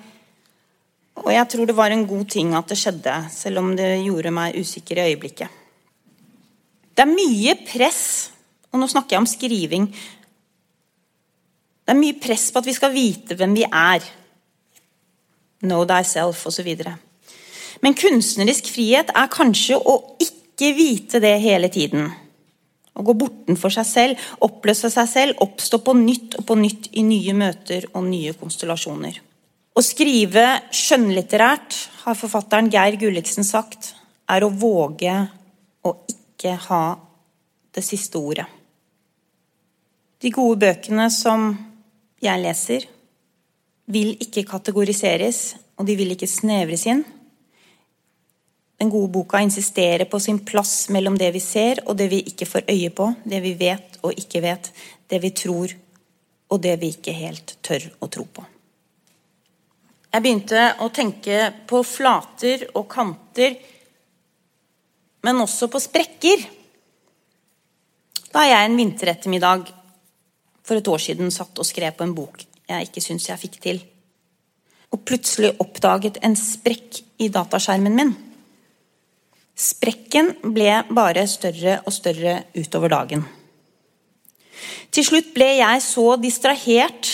Og jeg tror det var en god ting at det skjedde, selv om det gjorde meg usikker i øyeblikket. Det er mye press, og nå snakker jeg om skriving. Det er mye press på at vi skal vite hvem vi er. Know thyself osv. Men kunstnerisk frihet er kanskje å ikke vite det hele tiden. Å gå bortenfor seg selv, oppløse seg selv, oppstå på nytt og på nytt i nye møter og nye konstellasjoner. Å skrive skjønnlitterært, har forfatteren Geir Gulliksen sagt, er å våge å ikke ha det siste ordet. De gode bøkene som jeg leser, vil ikke kategoriseres, og de vil ikke snevres inn. Den gode boka insisterer på sin plass mellom det vi ser og det vi ikke får øye på, det vi vet og ikke vet, det vi tror og det vi ikke helt tør å tro på. Jeg begynte å tenke på flater og kanter, men også på sprekker. Da jeg en vinterettermiddag for et år siden satt og skrev på en bok jeg ikke syns jeg fikk til, og plutselig oppdaget en sprekk i dataskjermen min. Sprekken ble bare større og større utover dagen. Til slutt ble jeg så distrahert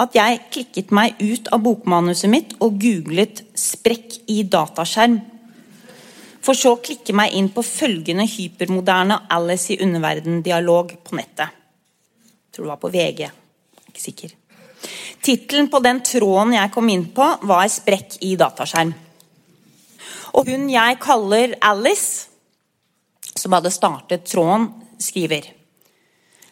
at jeg klikket meg ut av bokmanuset mitt og googlet 'sprekk i dataskjerm'. For så å klikke meg inn på følgende hypermoderne Alice i underverden-dialog på nettet. Tror det var på VG. Ikke sikker. Tittelen på den tråden jeg kom inn på, var 'Sprekk i dataskjerm'. Og hun jeg kaller Alice, som hadde startet tråden, skriver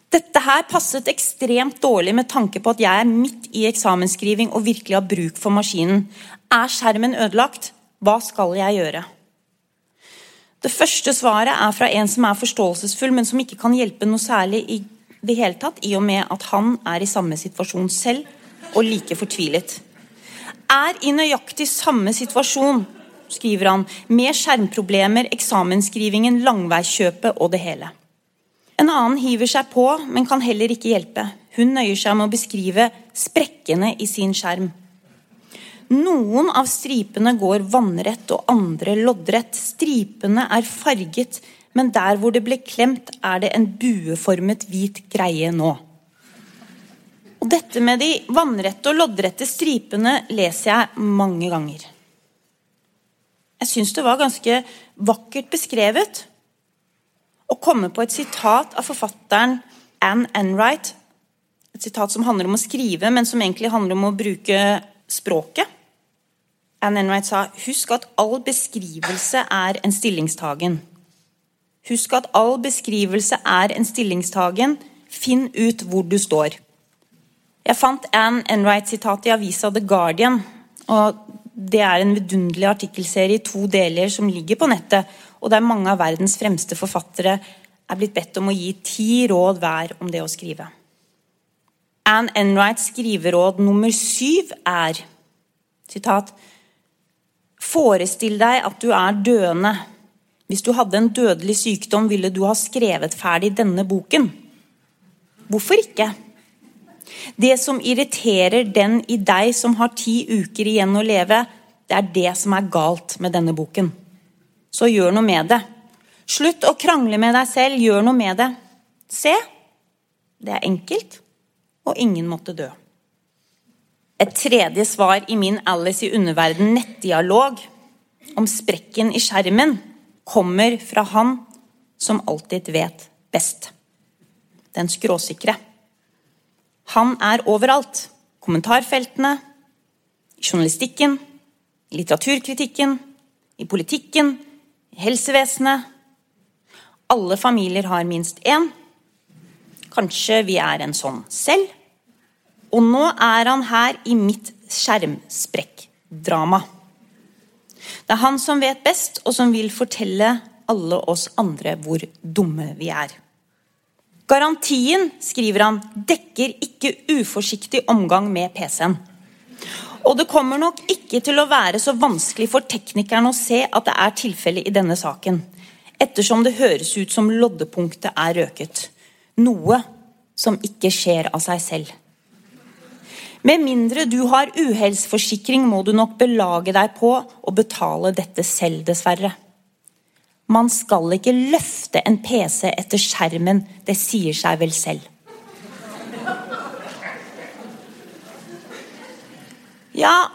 dette her passet ekstremt dårlig med tanke på at jeg er midt i eksamensskriving og virkelig har bruk for maskinen. Er skjermen ødelagt? Hva skal jeg gjøre? Det første svaret er fra en som er forståelsesfull, men som ikke kan hjelpe noe særlig i det hele tatt, i og med at han er i samme situasjon selv og like fortvilet. Er i nøyaktig samme situasjon, skriver han, med skjermproblemer, eksamensskrivingen, langveiskjøpet og det hele. En annen hiver seg på, men kan heller ikke hjelpe. Hun nøyer seg med å beskrive sprekkene i sin skjerm. Noen av stripene går vannrett og andre loddrett. Stripene er farget, men der hvor det ble klemt, er det en bueformet hvit greie nå. Og Dette med de vannrette og loddrette stripene leser jeg mange ganger. Jeg syns det var ganske vakkert beskrevet å komme på et sitat av forfatteren Anne Enright. Et sitat som handler om å skrive, men som egentlig handler om å bruke språket. Anne Enright sa husk at all beskrivelse er en stillingstagen. Husk at all beskrivelse er en stillingstagen. Finn ut hvor du står. Jeg fant Anne Enright-sitatet i avisa The Guardian. og Det er en vidunderlig artikkelserie i to deler som ligger på nettet, og der mange av verdens fremste forfattere er blitt bedt om å gi ti råd hver om det å skrive. Anne Enrights skriveråd nummer syv er sitat, Forestill deg at du er døende. Hvis du hadde en dødelig sykdom, ville du ha skrevet ferdig denne boken. Hvorfor ikke? Det som irriterer den i deg som har ti uker igjen å leve, det er det som er galt med denne boken så gjør noe med det. Slutt å krangle med deg selv, gjør noe med det. Se, det er enkelt, og ingen måtte dø. Et tredje svar i min Alice i underverden nettdialog om sprekken i skjermen kommer fra han som alltid vet best. Den skråsikre. Han er overalt. Kommentarfeltene, i journalistikken, i litteraturkritikken, i politikken, helsevesenet. Alle familier har minst én. Kanskje vi er en sånn selv. Og nå er han her i mitt skjermsprekkdrama. Det er han som vet best, og som vil fortelle alle oss andre hvor dumme vi er. Garantien, skriver han, dekker ikke uforsiktig omgang med PC-en. Og det kommer nok ikke til å være så vanskelig for teknikerne å se at det er tilfellet i denne saken, ettersom det høres ut som loddepunktet er røket. Noe som ikke skjer av seg selv. Med mindre du har uhellsforsikring, må du nok belage deg på å betale dette selv, dessverre. Man skal ikke løfte en PC etter skjermen, det sier seg vel selv. Ja,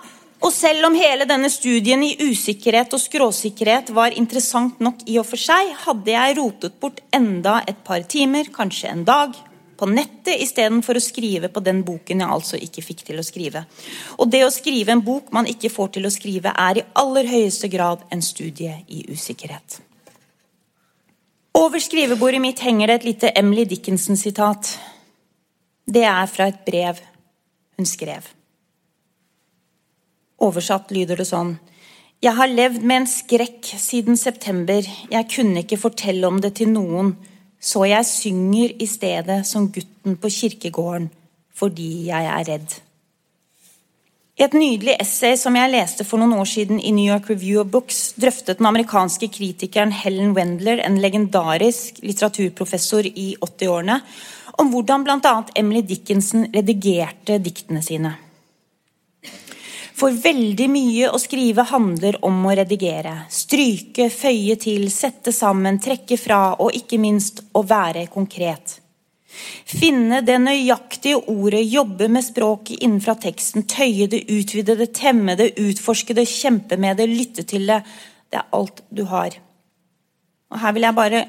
og selv om hele denne studien i usikkerhet og skråsikkerhet var interessant nok i og for seg, hadde jeg rotet bort enda et par timer, kanskje en dag, på nettet istedenfor å skrive på den boken jeg altså ikke fikk til å skrive. Og det å skrive en bok man ikke får til å skrive, er i aller høyeste grad en studie i usikkerhet. Over skrivebordet mitt henger det et lite Emily Dickinson-sitat. Det er fra et brev hun skrev. Oversatt lyder det sånn Jeg har levd med en skrekk siden september. Jeg kunne ikke fortelle om det til noen, så jeg synger i stedet som gutten på kirkegården fordi jeg er redd. I et nydelig essay som jeg leste for noen år siden i New York Review of Books, drøftet den amerikanske kritikeren Helen Wendler, en legendarisk litteraturprofessor i 80-årene, om hvordan bl.a. Emily Dickinson redigerte diktene sine. For veldig mye å skrive handler om å redigere. Stryke, føye til, sette sammen, trekke fra og ikke minst å være konkret. Finne det nøyaktige ordet, jobbe med språket innenfra teksten, tøye det, utvide det, temme det, utforske det, kjempe med det, lytte til det. Det er alt du har. Og Her vil jeg bare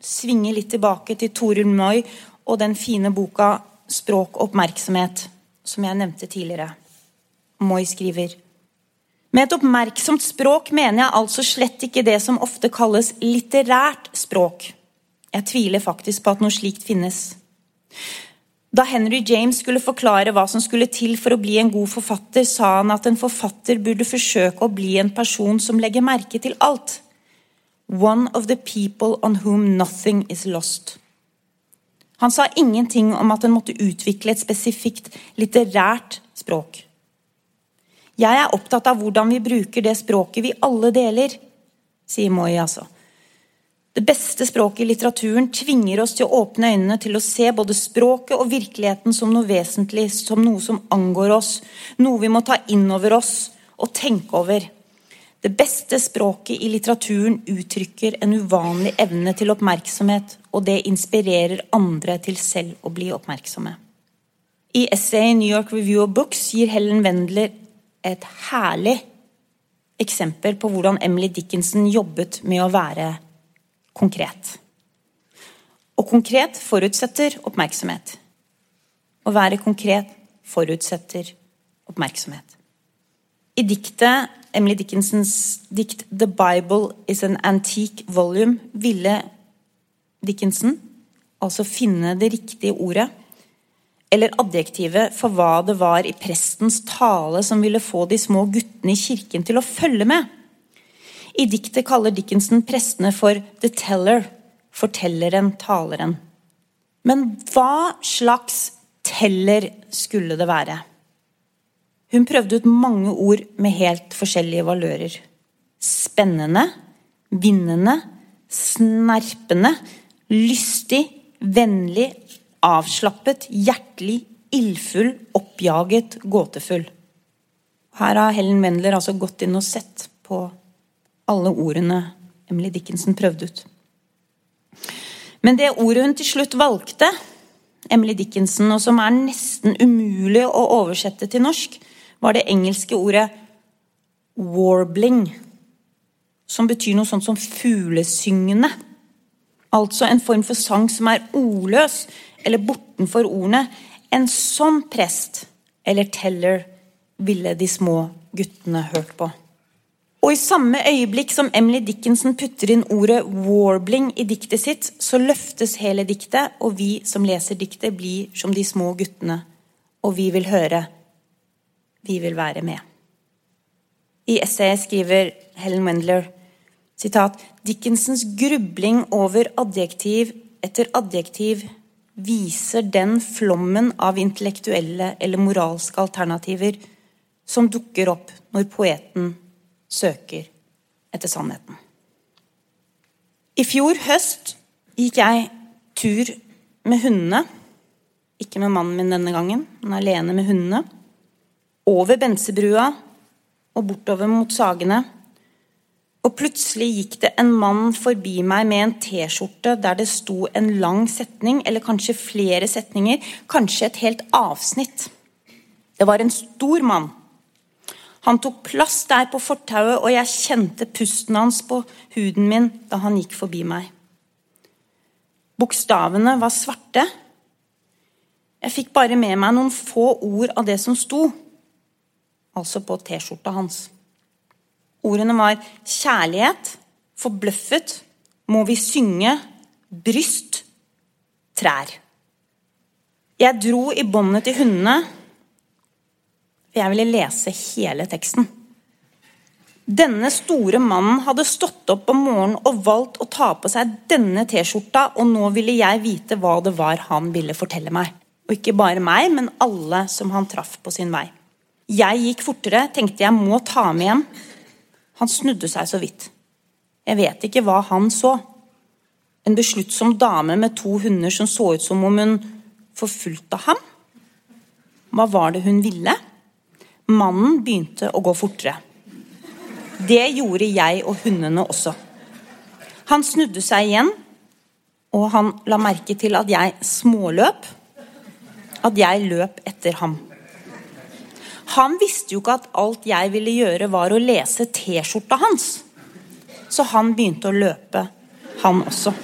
svinge litt tilbake til Torunn Moi og den fine boka 'Språk og oppmerksomhet', som jeg nevnte tidligere. Moi skriver. Med et oppmerksomt språk mener jeg altså slett ikke det som ofte kalles litterært språk. Jeg tviler faktisk på at noe slikt finnes. Da Henry James skulle forklare hva som skulle til for å bli en god forfatter, sa han at en forfatter burde forsøke å bli en person som legger merke til alt. One of the people on whom nothing is lost. Han sa ingenting om at en måtte utvikle et spesifikt litterært språk. Jeg er opptatt av hvordan vi bruker det språket vi alle deler, sier Moi altså. Det beste språket i litteraturen tvinger oss til å åpne øynene til å se både språket og virkeligheten som noe vesentlig, som noe som angår oss, noe vi må ta inn over oss og tenke over. Det beste språket i litteraturen uttrykker en uvanlig evne til oppmerksomhet, og det inspirerer andre til selv å bli oppmerksomme. I essayet New York Review of Books gir Helen Wendler et herlig eksempel på hvordan Emily Dickinson jobbet med å være konkret. Og konkret forutsetter oppmerksomhet. Å være konkret forutsetter oppmerksomhet. I diktet, Emily Dickinsons dikt 'The Bible is an Antique Volume' ville Dickinson altså finne det riktige ordet eller adjektivet for hva det var i prestens tale som ville få de små guttene i kirken til å følge med. I diktet kaller Dickinson prestene for 'the teller', fortelleren, taleren. Men hva slags teller skulle det være? Hun prøvde ut mange ord med helt forskjellige valører. Spennende, vinnende, snerpende, lystig, vennlig, avslappet, hjertelig, ildfull, oppjaget, gåtefull. Her har Helen Wendler altså gått inn og sett på alle ordene Emily Dickinson prøvde ut. Men det ordet hun til slutt valgte, Emily Dickinson, og som er nesten umulig å oversette til norsk, var det engelske ordet 'warbling', som betyr noe sånt som fuglesyngende. Altså en form for sang som er ordløs, eller bortenfor ordene. En sånn prest eller teller ville de små guttene hørt på. Og i samme øyeblikk som Emily Dickinson putter inn ordet 'warbling' i diktet sitt, så løftes hele diktet, og vi som leser diktet, blir som de små guttene. Og vi vil høre. Vi vil være med. I essayet skriver Helen Wendler sitat, Dickinsons grubling over adjektiv etter adjektiv viser den flommen av intellektuelle eller moralske alternativer som dukker opp når poeten søker etter sannheten. I fjor høst gikk jeg tur med hundene Ikke med mannen min denne gangen, men alene med hundene. Over Bensebrua og bortover mot Sagene. Og plutselig gikk det en mann forbi meg med en T-skjorte der det sto en lang setning, eller kanskje flere setninger, kanskje et helt avsnitt. Det var en stor mann. Han tok plass der på fortauet, og jeg kjente pusten hans på huden min da han gikk forbi meg. Bokstavene var svarte. Jeg fikk bare med meg noen få ord av det som sto, altså på T-skjorta hans. Ordene var kjærlighet, forbløffet, må vi synge, bryst, trær. Jeg dro i båndet til hundene, for jeg ville lese hele teksten. Denne store mannen hadde stått opp om morgenen og valgt å ta på seg denne T-skjorta, og nå ville jeg vite hva det var han ville fortelle meg. Og ikke bare meg, men alle som han traff på sin vei. Jeg gikk fortere, tenkte jeg må ta med hjem. Han snudde seg så vidt. Jeg vet ikke hva han så. En besluttsom dame med to hunder som så ut som om hun forfulgte ham? Hva var det hun ville? Mannen begynte å gå fortere. Det gjorde jeg og hundene også. Han snudde seg igjen, og han la merke til at jeg småløp. At jeg løp etter ham. Han visste jo ikke at alt jeg ville gjøre, var å lese T-skjorta hans. Så han begynte å løpe, han også.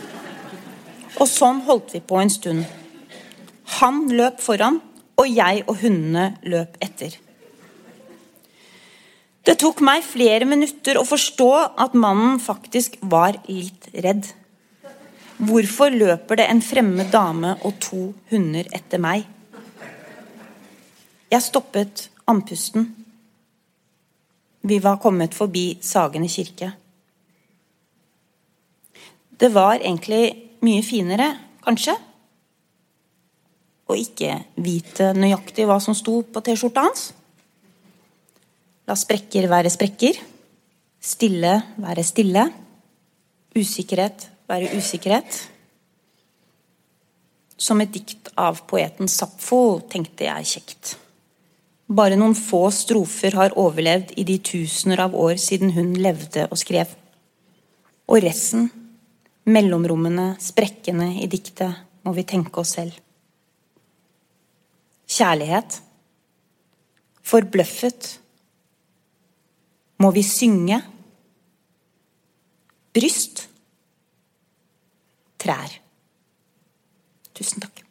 Og sånn holdt vi på en stund. Han løp foran, og jeg og hundene løp etter. Det tok meg flere minutter å forstå at mannen faktisk var litt redd. Hvorfor løper det en fremmed dame og to hunder etter meg? Jeg stoppet andpusten. Vi var kommet forbi Sagene kirke. Det var egentlig mye finere, kanskje, å ikke vite nøyaktig hva som sto på T-skjorta hans. La sprekker være sprekker, stille være stille, usikkerhet være usikkerhet. Som et dikt av poeten Sapfo, tenkte jeg kjekt. Bare noen få strofer har overlevd i de tusener av år siden hun levde og skrev. Og resten, mellomrommene, sprekkene i diktet, må vi tenke oss selv. Kjærlighet. Forbløffet. Må vi synge? Bryst. Trær. Tusen takk.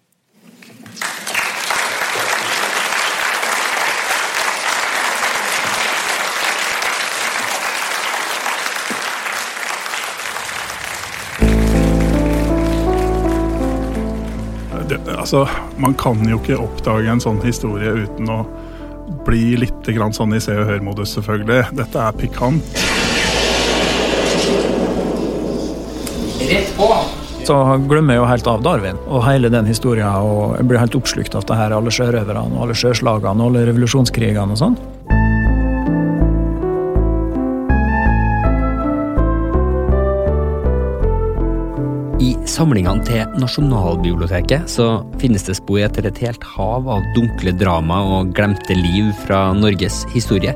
Altså, man kan jo ikke oppdage en sånn historie uten å bli litt grann sånn i Se og Hør-modus, selvfølgelig. Dette er pikant. Rett på! Så glemmer jeg jo helt av Darwin og hele den historien. Og jeg blir helt oppslukt av det her, alle sjørøverne og alle sjøslagene og alle revolusjonskrigene og sånn. Samlingene til Nasjonalbiblioteket så finnes det spor etter et helt hav av dunkle drama og glemte liv fra Norges historie.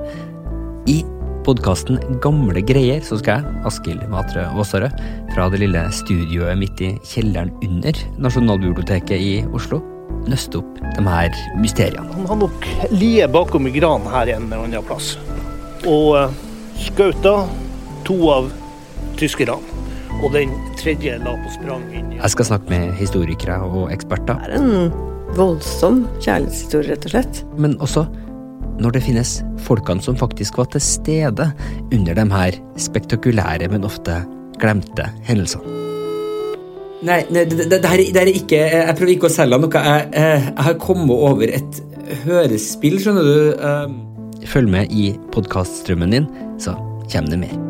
I podkasten Gamle greier så skal jeg, Askild Matre Aasarød, fra det lille studioet midt i kjelleren under Nasjonalbiblioteket i Oslo, nøste opp de her mysteriene. Han har nok ligget bakom i granen her en eller annen plass. Og skauta to av tyskerne og den tredje la på sprang inn Jeg skal snakke med historikere og eksperter. Det er en voldsom kjærlighetshistorie, rett og slett. Men også når det finnes folkene som faktisk var til stede under de her spektakulære, men ofte glemte hendelsene. Nei, nei det, det, det, her, er ikke Jeg prøver ikke å selge noe. Jeg, jeg, jeg har kommet over et hørespill, skjønner du. Følg med i podkaststrømmen din, så kommer det mer.